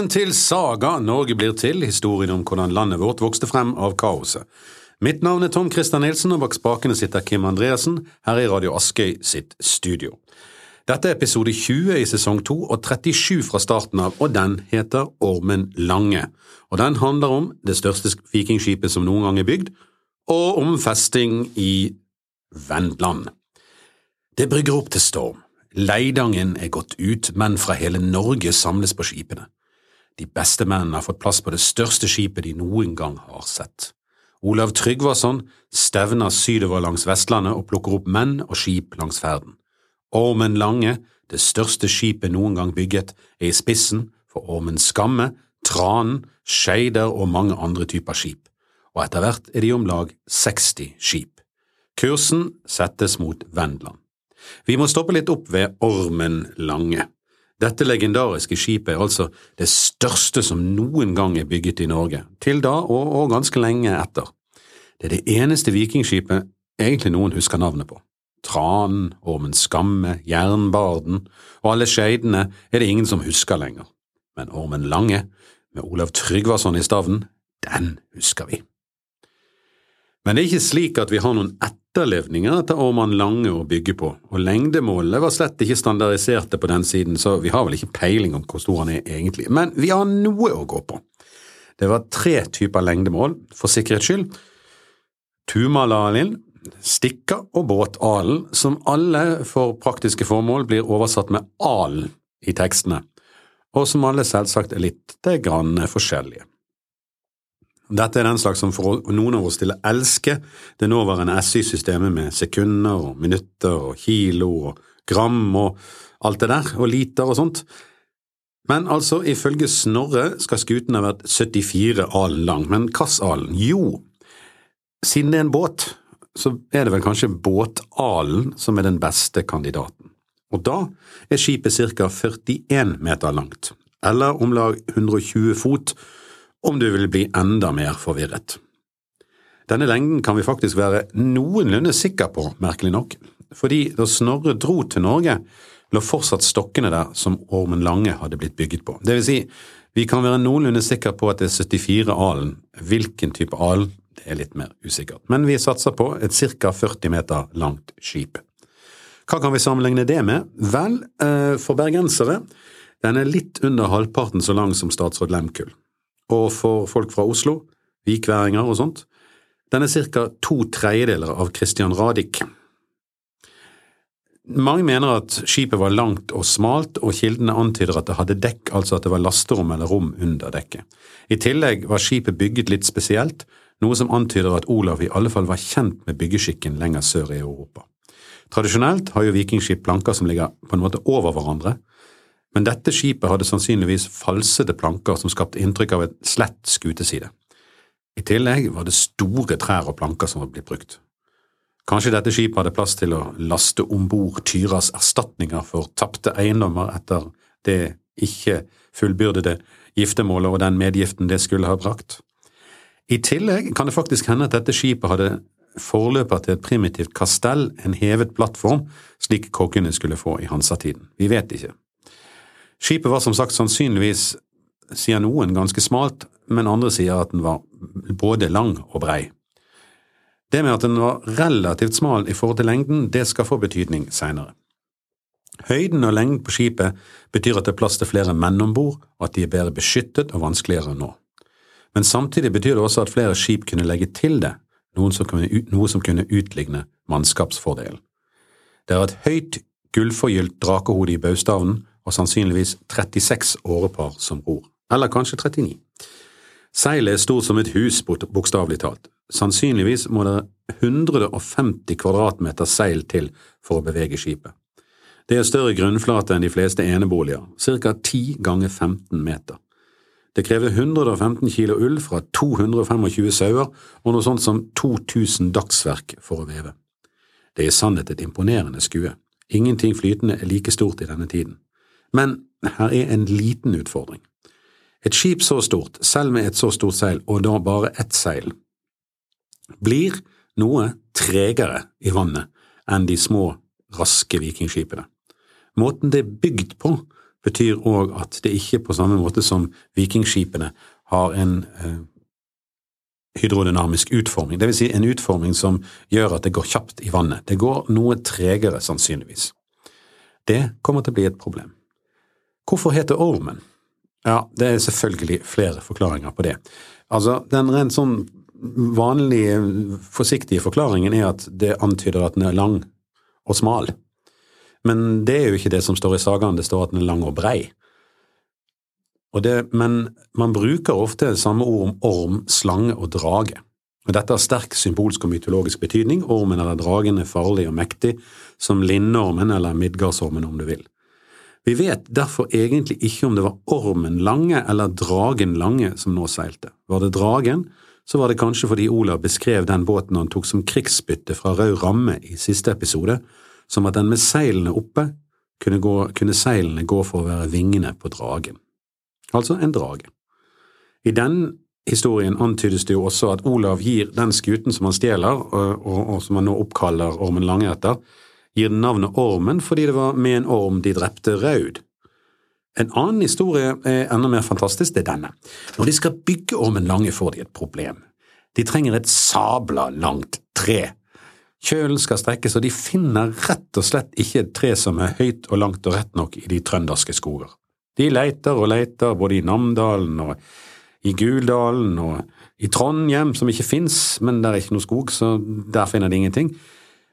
Velkommen til Saga Norge blir til, historien om hvordan landet vårt vokste frem av kaoset. Mitt navn er Tom Christer Nilsen, og bak spakene sitter Kim Andreassen her i Radio Askøy sitt studio. Dette er episode 20 i sesong 2 og 37 fra starten av, og den heter Ormen Lange. Og den handler om det største vikingskipet som noen gang er bygd, og om festing i Vendland. Det brygger opp til storm. Leidangen er gått ut, menn fra hele Norge samles på skipene. De beste mennene har fått plass på det største skipet de noen gang har sett. Olav Tryggvason stevner sydover langs Vestlandet og plukker opp menn og skip langs ferden. Ormen Lange, det største skipet noen gang bygget, er i spissen for Ormen Skamme, Tranen, Skeider og mange andre typer skip, og etter hvert er de om lag 60 skip. Kursen settes mot Vendland. Vi må stoppe litt opp ved Ormen Lange. Dette legendariske skipet er altså det største som noen gang er bygget i Norge, til da og, og ganske lenge etter. Det er det eneste vikingskipet egentlig noen husker navnet på. Tranen, Ormen Skamme, Jernbarden og alle skeidene er det ingen som husker lenger, men Ormen Lange, med Olav Tryggvason i stavnen, den husker vi. Men det er ikke slik at vi har noen etterlevninger etter Orman Lange å bygge på, og lengdemålene var slett ikke standardiserte på den siden, så vi har vel ikke peiling om hvor stor han er egentlig, men vi har noe å gå på. Det var tre typer lengdemål, for sikkerhets skyld. Tumalalin, Stikka og Båtalen, som alle for praktiske formål blir oversatt med alen i tekstene, og som alle selvsagt er litt grann forskjellige. Dette er den slags som for noen av oss til å elske det nåværende SI-systemet med sekunder og minutter og kilo og gram og alt det der, og liter og sånt. Men altså, ifølge Snorre skal skuten ha vært 74 alen lang, men hvilken? Jo, siden det er en båt, så er det vel kanskje båtalen som er den beste kandidaten. Og da er skipet ca 41 meter langt, eller om lag 120 fot, om du vil bli enda mer forvirret. Denne lengden kan vi faktisk være noenlunde sikker på, merkelig nok, fordi da Snorre dro til Norge, lå fortsatt stokkene der som Ormen Lange hadde blitt bygget på. Det vil si, vi kan være noenlunde sikre på at det er 74 alen. Hvilken type alen, det er litt mer usikkert, men vi satser på et ca 40 meter langt skip. Hva kan vi sammenligne det med? Vel, eh, for bergensere, den er litt under halvparten så lang som statsråd Lemkull og for folk fra Oslo, vikværinger og sånt. Den er ca. to tredjedeler av Christian Radich. Mange mener at skipet var langt og smalt, og kildene antyder at det hadde dekk, altså at det var lasterom eller rom under dekket. I tillegg var skipet bygget litt spesielt, noe som antyder at Olav i alle fall var kjent med byggeskikken lenger sør i Europa. Tradisjonelt har jo vikingskip planker som ligger på en måte over hverandre, men dette skipet hadde sannsynligvis falsede planker som skapte inntrykk av et slett skuteside. I tillegg var det store trær og planker som var blitt brukt. Kanskje dette skipet hadde plass til å laste om bord Tyras erstatninger for tapte eiendommer etter det ikke fullbyrdede giftermålet og den medgiften det skulle ha brakt. I tillegg kan det faktisk hende at dette skipet hadde forløper til et primitivt kastell, en hevet plattform, slik kokkene skulle få i hansatiden. Vi vet ikke. Skipet var som sagt sannsynligvis, sier noen, ganske smalt, men andre sier at den var både lang og brei. Det med at den var relativt smal i forhold til lengden, det skal få betydning seinere. Høyden og lengden på skipet betyr at det er plass til flere menn om bord, og at de er bedre beskyttet og vanskeligere nå. Men samtidig betyr det også at flere skip kunne legge til det, noe som kunne utligne mannskapsfordelen. Det er et høyt, gullforgylt drakehode i baustavnen og sannsynligvis 36 årepar som ror, eller kanskje 39. Seilet er stort som et hus, bokstavelig talt. Sannsynligvis må det 150 kvadratmeter seil til for å bevege skipet. Det er større grunnflate enn de fleste eneboliger, ca 10 ganger 15 meter. Det krever 115 kilo ull fra 225 sauer og noe sånt som 2000 dagsverk for å veve. Det er i sannhet et imponerende skue. Ingenting flytende er like stort i denne tiden. Men her er en liten utfordring. Et skip så stort, selv med et så stort seil, og da bare ett seil, blir noe tregere i vannet enn de små, raske vikingskipene. Måten det er bygd på, betyr òg at det ikke på samme måte som vikingskipene har en eh, hydrodynamisk utforming, vil si en utforming som gjør at det går kjapt i vannet. Det går noe tregere, sannsynligvis. Det kommer til å bli et problem. Hvorfor heter ormen? Ja, det er selvfølgelig flere forklaringer på det. Altså, den rent sånn vanlige, forsiktige forklaringen er at det antyder at den er lang og smal. Men det er jo ikke det som står i sagaen, det står at den er lang og brei. Og det, men man bruker ofte samme ord om orm, slange og drage. Og Dette har sterk symbolsk og mytologisk betydning. Ormen eller dragen er farlig og mektig, som lindormen eller midgardsormen om du vil. Vi vet derfor egentlig ikke om det var ormen Lange eller dragen Lange som nå seilte. Var det dragen, så var det kanskje fordi Olav beskrev den båten han tok som krigsbytte fra Rød Ramme i siste episode, som at den med seilene oppe kunne, gå, kunne seilene gå for å være vingene på dragen altså en drage. I den historien antydes det jo også at Olav gir den skuten som han stjeler, og, og, og som han nå oppkaller Ormen Lange etter, gir den navnet Ormen fordi det var med en orm de drepte Raud. En annen historie er enda mer fantastisk, det er denne. Når de skal bygge Ormen Lange, får de et problem. De trenger et sabla langt tre. Kjølen skal strekkes, og de finner rett og slett ikke et tre som er høyt og langt og rett nok i de trønderske skoger. De leiter og leiter både i Namdalen og i Guldalen og i Trondhjem, som ikke fins, men der er ikke noe skog, så der finner de ingenting.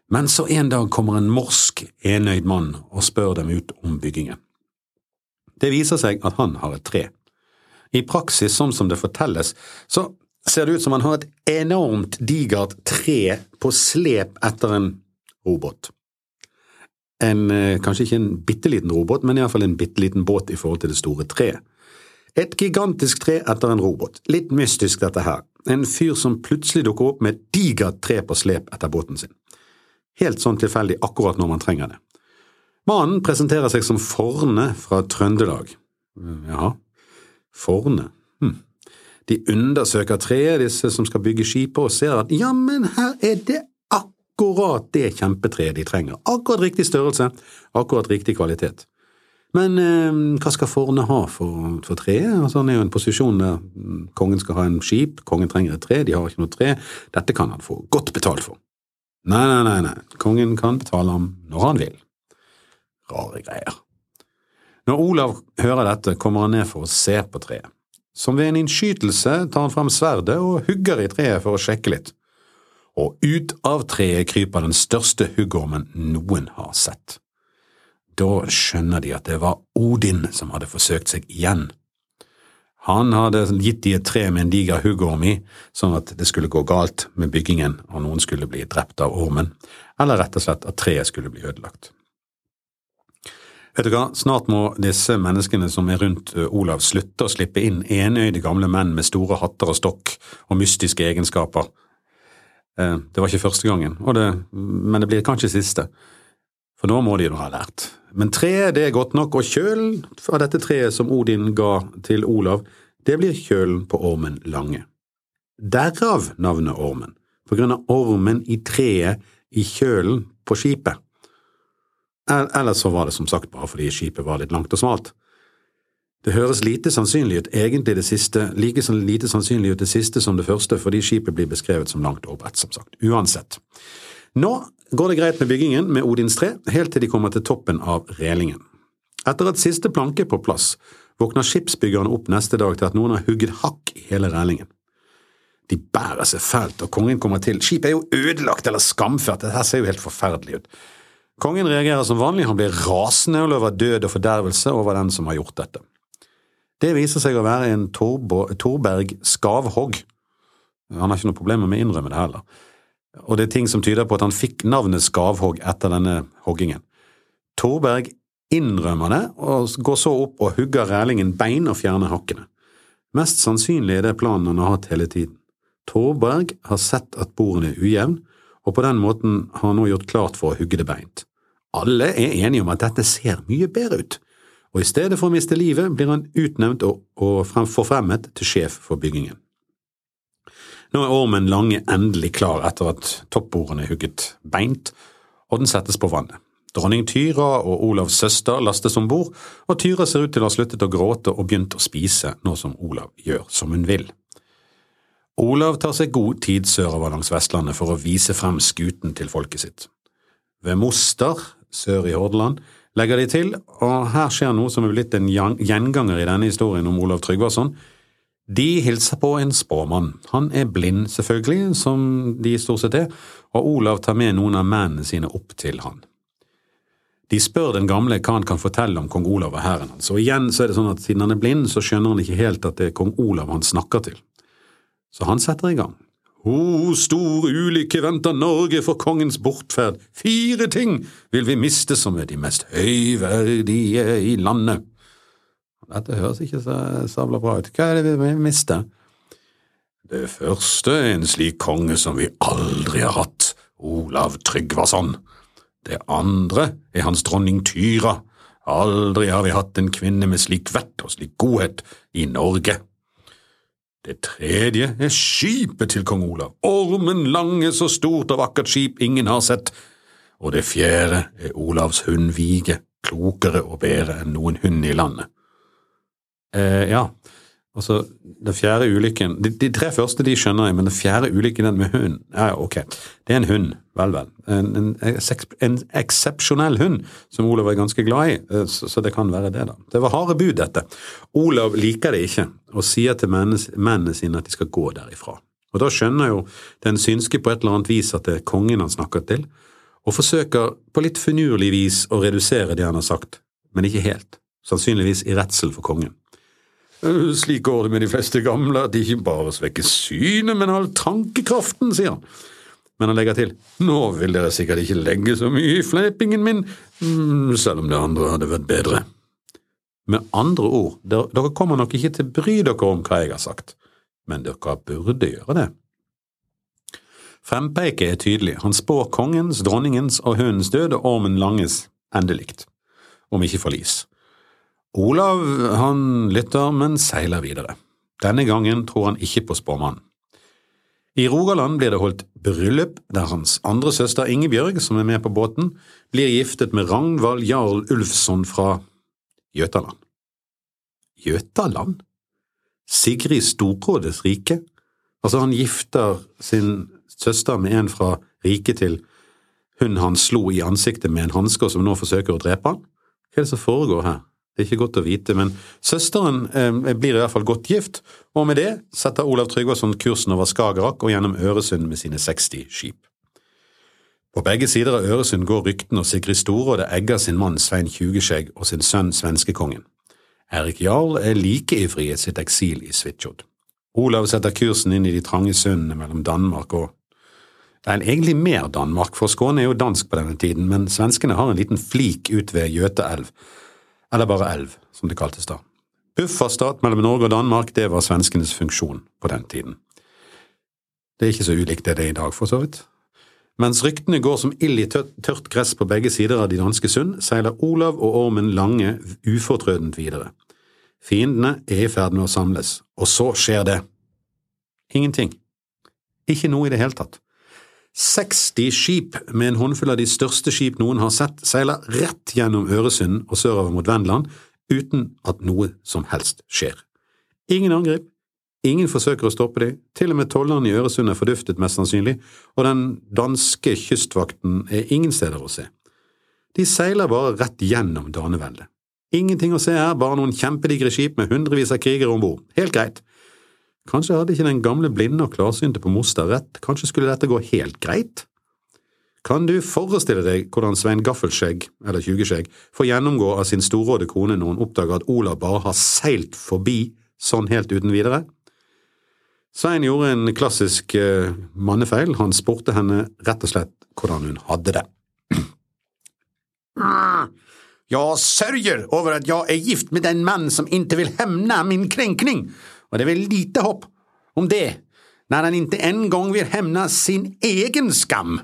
Men så en dag kommer en morsk, enøyd mann og spør dem ut om byggingen. Det viser seg at han har et tre. I praksis, sånn som det fortelles, så ser det ut som han har et enormt digert tre på slep etter en robot en, eh, kanskje ikke en bitte liten robot, men iallfall en bitte liten båt i forhold til det store treet. Et gigantisk tre etter en robot. Litt mystisk, dette her. En fyr som plutselig dukker opp med et digert tre på slep etter båten sin. Helt sånn tilfeldig akkurat når man trenger det. Mannen presenterer seg som Forne fra Trøndelag. Ja, Forne. Hm. De undersøker treet, disse som skal bygge skipet, og ser at ja, men her er det akkurat det kjempetreet de trenger. Akkurat riktig størrelse, akkurat riktig kvalitet. Men eh, hva skal Forne ha for, for treet? Altså, han er jo en posisjon der mm, kongen skal ha en skip, kongen trenger et tre, de har ikke noe tre. Dette kan han få godt betalt for. Nei, nei, nei, nei, kongen kan betale ham når han vil. Rare greier. Når Olav hører dette, kommer han ned for å se på treet. Som ved en innskytelse tar han frem sverdet og hugger i treet for å sjekke litt og ut av treet kryper den største huggormen noen har sett. Da skjønner de at det var Odin som hadde forsøkt seg igjen. Han hadde gitt de et tre med en diger huggorm i, sånn at det skulle gå galt med byggingen og noen skulle bli drept av ormen, eller rett og slett at treet skulle bli ødelagt. Vet du hva, snart må disse menneskene som er rundt Olav slutte å slippe inn enøyde gamle menn med store hatter og stokk og mystiske egenskaper Eh, det var ikke første gangen, det, men det blir kanskje siste. For nå må de jo ha lært. Men treet det er godt nok, og kjølen fra dette treet som Odin ga til Olav, det blir kjølen på ormen Lange. Derav navnet Ormen, på grunn av ormen i treet i kjølen på skipet. Ellers så var det som sagt bare fordi skipet var litt langt og smalt. Det høres lite sannsynlig ut egentlig det siste, like lite sannsynlig ut det siste som det første, fordi skipet blir beskrevet som langt og bredt, som sagt. Uansett. Nå går det greit med byggingen med Odins tre, helt til de kommer til toppen av relingen. Etter at siste planke er på plass, våkner skipsbyggerne opp neste dag til at noen har hugget hakk i hele relingen. De bærer seg fælt, og kongen kommer til. Skipet er jo ødelagt eller skamført, dette ser jo helt forferdelig ut. Kongen reagerer som vanlig, han blir rasende og løver død og fordervelse over den som har gjort dette. Det viser seg å være en Torberg Skavhogg. Han har ikke noe problemer med å innrømme det heller. Og det er ting som tyder på at han fikk navnet Skavhogg etter denne hoggingen. Torberg innrømmer det, og går så opp og hugger rælingen bein og fjerner hakkene. Mest sannsynlig er det planen han har hatt hele tiden. Torberg har sett at bordene er ujevn, og på den måten har han nå gjort klart for å hugge det beint. Alle er enige om at dette ser mye bedre ut, og i stedet for å miste livet blir han utnevnt og, og forfremmet til sjef for byggingen. Nå er ormen Lange endelig klar etter at toppbordene er hugget beint, og den settes på vannet. Dronning Tyra og Olavs søster lastes om bord, og Tyra ser ut til å ha sluttet å gråte og begynt å spise, nå som Olav gjør som hun vil. Olav tar seg god tid sørover langs Vestlandet for å vise frem skuten til folket sitt. Ved Moster, sør i Hordaland, legger de til, og her skjer noe som er blitt en gjenganger i denne historien om Olav Tryggvason. De hilser på en spåmann. Han er blind, selvfølgelig, som de stort sett er, og Olav tar med noen av mennene sine opp til han. De spør den gamle hva han kan fortelle om kong Olav og hæren hans, og igjen så er det sånn at siden han er blind, så skjønner han ikke helt at det er kong Olav han snakker til. Så han setter i gang. O stor ulykke venter Norge for kongens bortferd, fire ting vil vi miste som er de mest høyverdige i landet. Dette høres ikke så sabla bra ut. Hva er det vi mister? Det første er en slik konge som vi aldri har hatt, Olav Tryggvason. Det andre er hans dronning Tyra. Aldri har vi hatt en kvinne med slik vett og slik godhet i Norge. Det tredje er skipet til kong Olav, ormen lange, så stort og vakkert skip ingen har sett. Og det fjerde er Olavs hund Vige, klokere og bedre enn noen hund i landet. Eh, ja, Altså, den fjerde ulykken de, de, tre første de skjønner jeg, men den fjerde ulykken, den med hund Ja, ok, det er en hund, vel, vel. En, en, en eksepsjonell hund som Olav er ganske glad i, eh, så, så, det kan være det, da. Det var harde bud, dette. Olav liker det ikke, og sier til mennene sine at de skal gå derifra. Og da skjønner jo den synske på et eller annet vis at det er kongen han snakker til, og forsøker på litt finurlig vis å redusere det han har sagt, men ikke helt. Sannsynligvis i redsel for kongen. Slik går det med de fleste gamle, at de ikke bare svekker synet, men all tankekraften, sier han. Men han legger til, nå vil dere sikkert ikke legge så mye i fleipingen min, mm, selv om det andre hadde vært bedre. Med andre ord, dere kommer nok ikke til å bry dere om hva jeg har sagt, men dere burde gjøre det. Frempeiket er tydelig, han spår kongens, dronningens og hundens død og ormen Langes endelikt, om ikke forlis. Olav han lytter, men seiler videre. Denne gangen tror han ikke på spåmannen. I Rogaland blir det holdt bryllup der hans andre søster Ingebjørg, som er med på båten, blir giftet med Ragnvald Jarl Ulfsson fra Jøtaland. Jøtaland? Sigrid Storrådes rike? Altså, han gifter sin søster med en fra riket til hun han slo i ansiktet med en hanske, og som nå forsøker å drepe han? Hva er det som foregår her? Det er ikke godt å vite, men søsteren eh, blir i hvert fall godt gift, og med det setter Olav Tryggvason kursen over Skagerrak og gjennom Øresund med sine 60 skip. På begge sider av Øresund går ryktene, og Sigrid Storåde egger sin mann Svein Tjugeskjegg og sin sønn svenskekongen. Erik Jarl er like ivrig i sitt eksil i Svitsjod. Olav setter kursen inn i de trange sundene mellom Danmark og er egentlig mer Danmark, for Skåne er jo dansk på denne tiden, men svenskene har en liten flik ut ved Gjøteelv, eller bare elv, som det kaltes da. Bufferstat mellom Norge og Danmark, det var svenskenes funksjon på den tiden. Det er ikke så ulikt det det er i dag, for så vidt. Mens ryktene går som ild i tørt gress på begge sider av de danske sund, seiler Olav og Ormen Lange ufortrødent videre. Fiendene er i ferd med å samles, og så skjer det. Ingenting. Ikke noe i det hele tatt. 60 skip med en håndfull av de største skip noen har sett, seiler rett gjennom Øresund og sørover mot Vendland uten at noe som helst skjer. Ingen angrep, ingen forsøker å stoppe dem, til og med tollerne i Øresund er forduftet mest sannsynlig, og den danske kystvakten er ingen steder å se. De seiler bare rett gjennom daneveldet. Ingenting å se her, bare noen kjempedigre skip med hundrevis av krigere om bord. Helt greit. Kanskje hadde ikke den gamle blinde og klarsynte på Moster rett, kanskje skulle dette gå helt greit? Kan du forestille deg hvordan Svein Gaffelskjegg, eller Tjugeskjegg, får gjennomgå av sin storråde kone når hun oppdager at Olav bare har seilt forbi sånn helt uten videre? Svein gjorde en klassisk uh, mannefeil, han spurte henne rett og slett hvordan hun hadde det. Jeg sørger over at jeg er gift med den mann som ikke vil hemne min krenkning og det är väl lite hopp om det, når han ikke en gang vil hemne sin egen skam.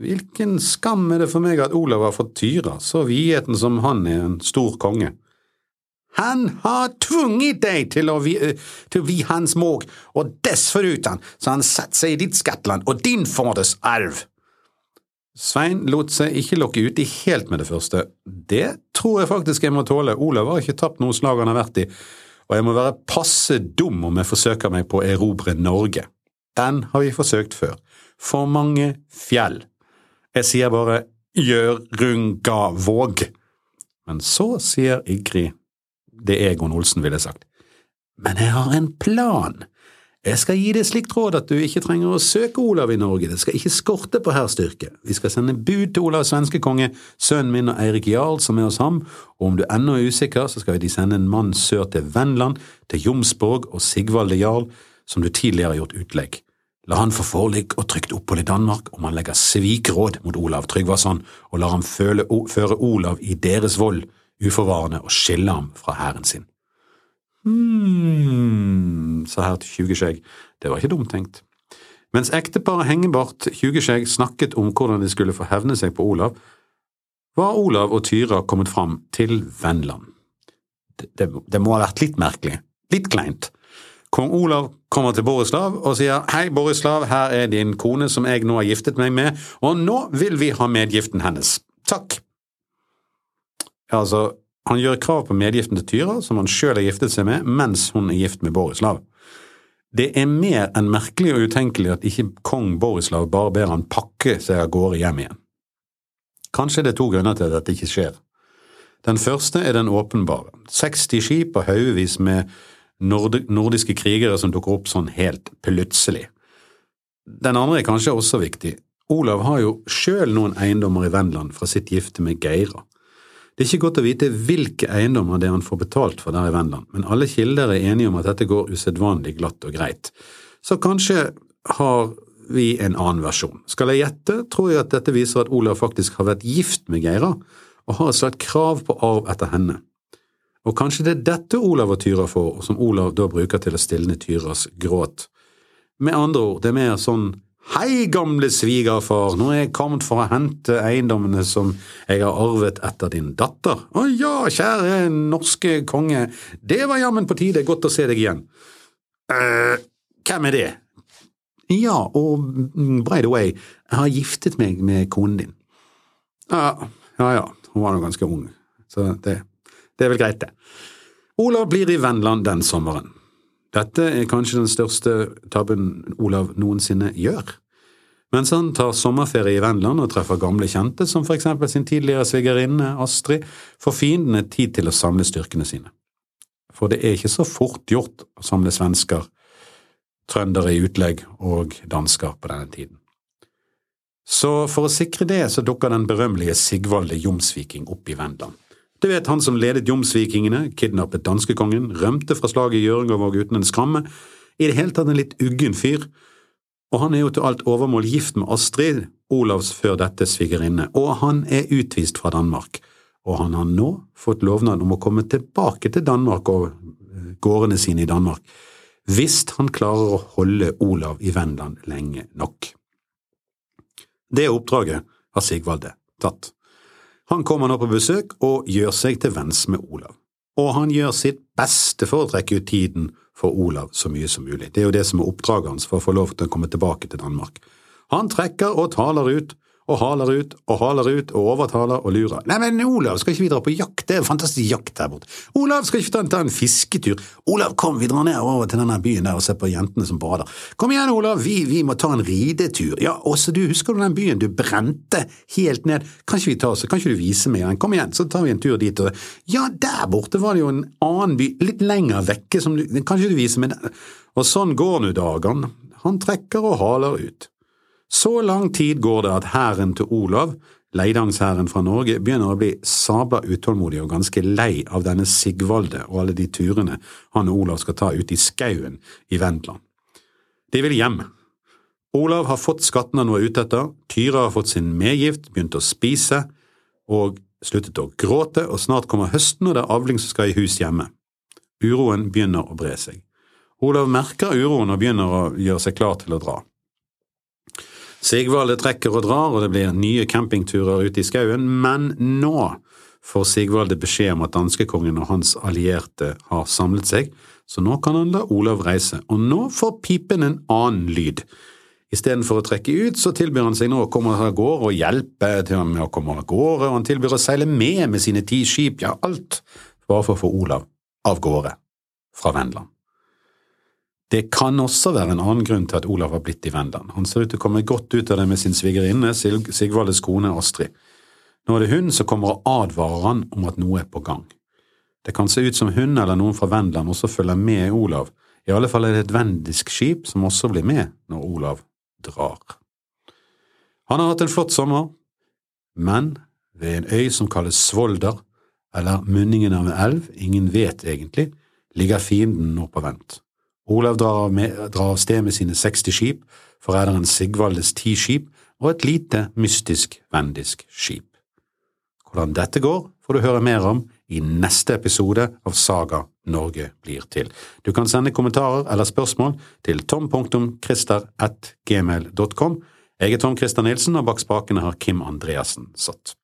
Hvilken skam er det for meg at Olav har fått Tyra, så vidheten som han er en stor konge? Han har tvunget deg til å vi, eh, til å vi hans måg, og dessforuten så han satt seg i ditt skattland og din faders arv. Svein lot seg ikke lokke uti helt med det første. Det tror jeg faktisk jeg må tåle, Olav har ikke tapt noe slag han har vært i, og jeg må være passe dum om jeg forsøker meg på å erobre Norge. Den har vi forsøkt før. For mange fjell. Jeg sier bare Gjørungavåg. Men så sier Igrid, det Egon Olsen ville sagt, men jeg har en plan. Jeg skal gi deg slikt råd at du ikke trenger å søke Olav i Norge, det skal ikke skorte på hærstyrke. Vi skal sende bud til Olav svenskekonge, sønnen min og Eirik Jarl som er hos ham, og om du ennå er usikker, så skal de sende en mann sør til Vennland, til Jomsborg og Sigvalde Jarl, som du tidligere har gjort utlegg. La han få forlik og trygt opphold i Danmark om han legger svikråd mot Olav Tryggvason, og lar ham føle, føre Olav i deres vold, uforvarende, og skille ham fra hæren sin. Hm, sa her til Tjugeskjegg, det var ikke dumt tenkt. Mens ekteparet Hengebart Tjugeskjegg snakket om hvordan de skulle få hevne seg på Olav, var Olav og Tyra kommet fram til Vennland. Det, det, det må ha vært litt merkelig, litt kleint. Kong Olav kommer til Borislav og sier hei, Borislav, her er din kone som jeg nå har giftet meg med, og nå vil vi ha medgiften hennes. Takk. Altså, han gjør krav på medgiften til Tyra, som han sjøl har giftet seg med, mens hun er gift med Borislav. Det er mer enn merkelig og utenkelig at ikke kong Borislav bare ber han pakke seg av gårde hjem igjen. Kanskje det er to grunner til at dette ikke skjer. Den første er den åpenbare. 60 skip og haugevis med nordiske krigere som dukker opp sånn helt plutselig. Den andre er kanskje også viktig. Olav har jo sjøl noen eiendommer i Vennland fra sitt gifte med Geira. Det er ikke godt å vite hvilke eiendommer det er han får betalt for der i Venland, men alle kilder er enige om at dette går usedvanlig glatt og greit. Så kanskje har vi en annen versjon. Skal jeg gjette, tror jeg at dette viser at Olav faktisk har vært gift med Geira, og har et slags krav på arv etter henne. Og kanskje det er dette Olav og Tyra får, og som Olav da bruker til å stilne Tyras gråt. Med andre ord, det er mer sånn Hei, gamle svigerfar, nå er jeg kommet for å hente eiendommene som jeg har arvet etter din datter. Å ja, kjære norske konge, det var jammen på tide, godt å se deg igjen. eh, hvem er det? Ja, og by the way, jeg har giftet meg med konen din. Ja, ja, ja, hun var nå ganske ung, så det, det er vel greit, det. Olav blir i Vennland den sommeren. Dette er kanskje den største tabben Olav noensinne gjør. Mens han tar sommerferie i Venland og treffer gamle kjente, som for eksempel sin tidligere svigerinne Astrid, får fiendene tid til å samle styrkene sine. For det er ikke så fort gjort å samle svensker, trøndere i utlegg og dansker på denne tiden. Så for å sikre det så dukker den berømmelige Sigvalde Jomsviking opp i Vendland. Du vet han som ledet jomsvikingene, kidnappet danskekongen, rømte fra slaget i Hjørungavåg uten en skramme, i det hele tatt en litt uggen fyr, og han er jo til alt overmål gift med Astrid, Olavs før dette svigerinne, og han er utvist fra Danmark, og han har nå fått lovnad om å komme tilbake til Danmark og eh, gårdene sine i Danmark, hvis han klarer å holde Olav i Vennland lenge nok. Det oppdraget har Sigvalde tatt. Han kommer nå på besøk og gjør seg til venns med Olav. Og han gjør sitt beste for å trekke ut tiden for Olav så mye som mulig. Det er jo det som er oppdraget hans for å få lov til å komme tilbake til Danmark. Han trekker og taler ut og haler ut og haler ut og overtaler og lurer. Nei, men Olav, skal ikke vi dra på jakt? Det er fantastisk jakt der borte. Olav, skal ikke vi en, ta en fisketur? Olav, kom, vi drar ned over til denne byen der og ser på jentene som bader. Kom igjen, Olav, vi, vi må ta en ridetur. Ja, også du, husker du den byen du brente helt ned? Kan ikke vi ta oss, kan ikke du vise meg den? Kom igjen, så tar vi en tur dit. Og... Ja, der borte var det jo en annen by, litt lenger vekke, som du, kan ikke du vise meg den? Og sånn går nå dagene. Han trekker og haler ut. Så lang tid går det at hæren til Olav, Leidangshæren fra Norge, begynner å bli sabla utålmodig og ganske lei av denne Sigvalde og alle de turene han og Olav skal ta ut i skauen i Vendland. De vil hjem. Olav har fått skattene han var ute etter, Tyra har fått sin medgift, begynt å spise og sluttet å gråte, og snart kommer høsten og det er avling som skal i hus hjemme. Uroen begynner å bre seg. Olav merker uroen og begynner å gjøre seg klar til å dra. Sigvalde trekker og drar, og det blir nye campingturer ute i skauen, men nå får Sigvalde beskjed om at danskekongen og hans allierte har samlet seg, så nå kan han la Olav reise, og nå får pipen en annen lyd. Istedenfor å trekke ut, så tilbyr han seg nå å komme av gårde og hjelpe til ham med å komme av gårde, og han tilbyr å seile med med sine ti skip, ja, alt, bare for å få Olav av gårde fra Vendland. Det kan også være en annen grunn til at Olav har blitt i Vendland. Han ser ut til å komme godt ut av det med sin svigerinne, Sigvaldes kone Astrid. Nå er det hun som kommer og advarer han om at noe er på gang. Det kan se ut som hun eller noen fra Vendland også følger med Olav, i alle fall er det et vendisk skip som også blir med når Olav drar. Han har hatt en flott sommer, men ved en øy som kalles Svolder, eller munningen av en elv, ingen vet egentlig, ligger fienden nå på vent. Olav drar av, sted med sine 60 skip, forræderen Sigvaldes ti skip og et lite, mystisk vendisk skip. Hvordan dette går, får du høre mer om i neste episode av Saga Norge blir til. Du kan sende kommentarer eller spørsmål til tom.krister.gmail.com. Jeg er Tom Christer Nilsen, og bak spakene har Kim Andreassen satt.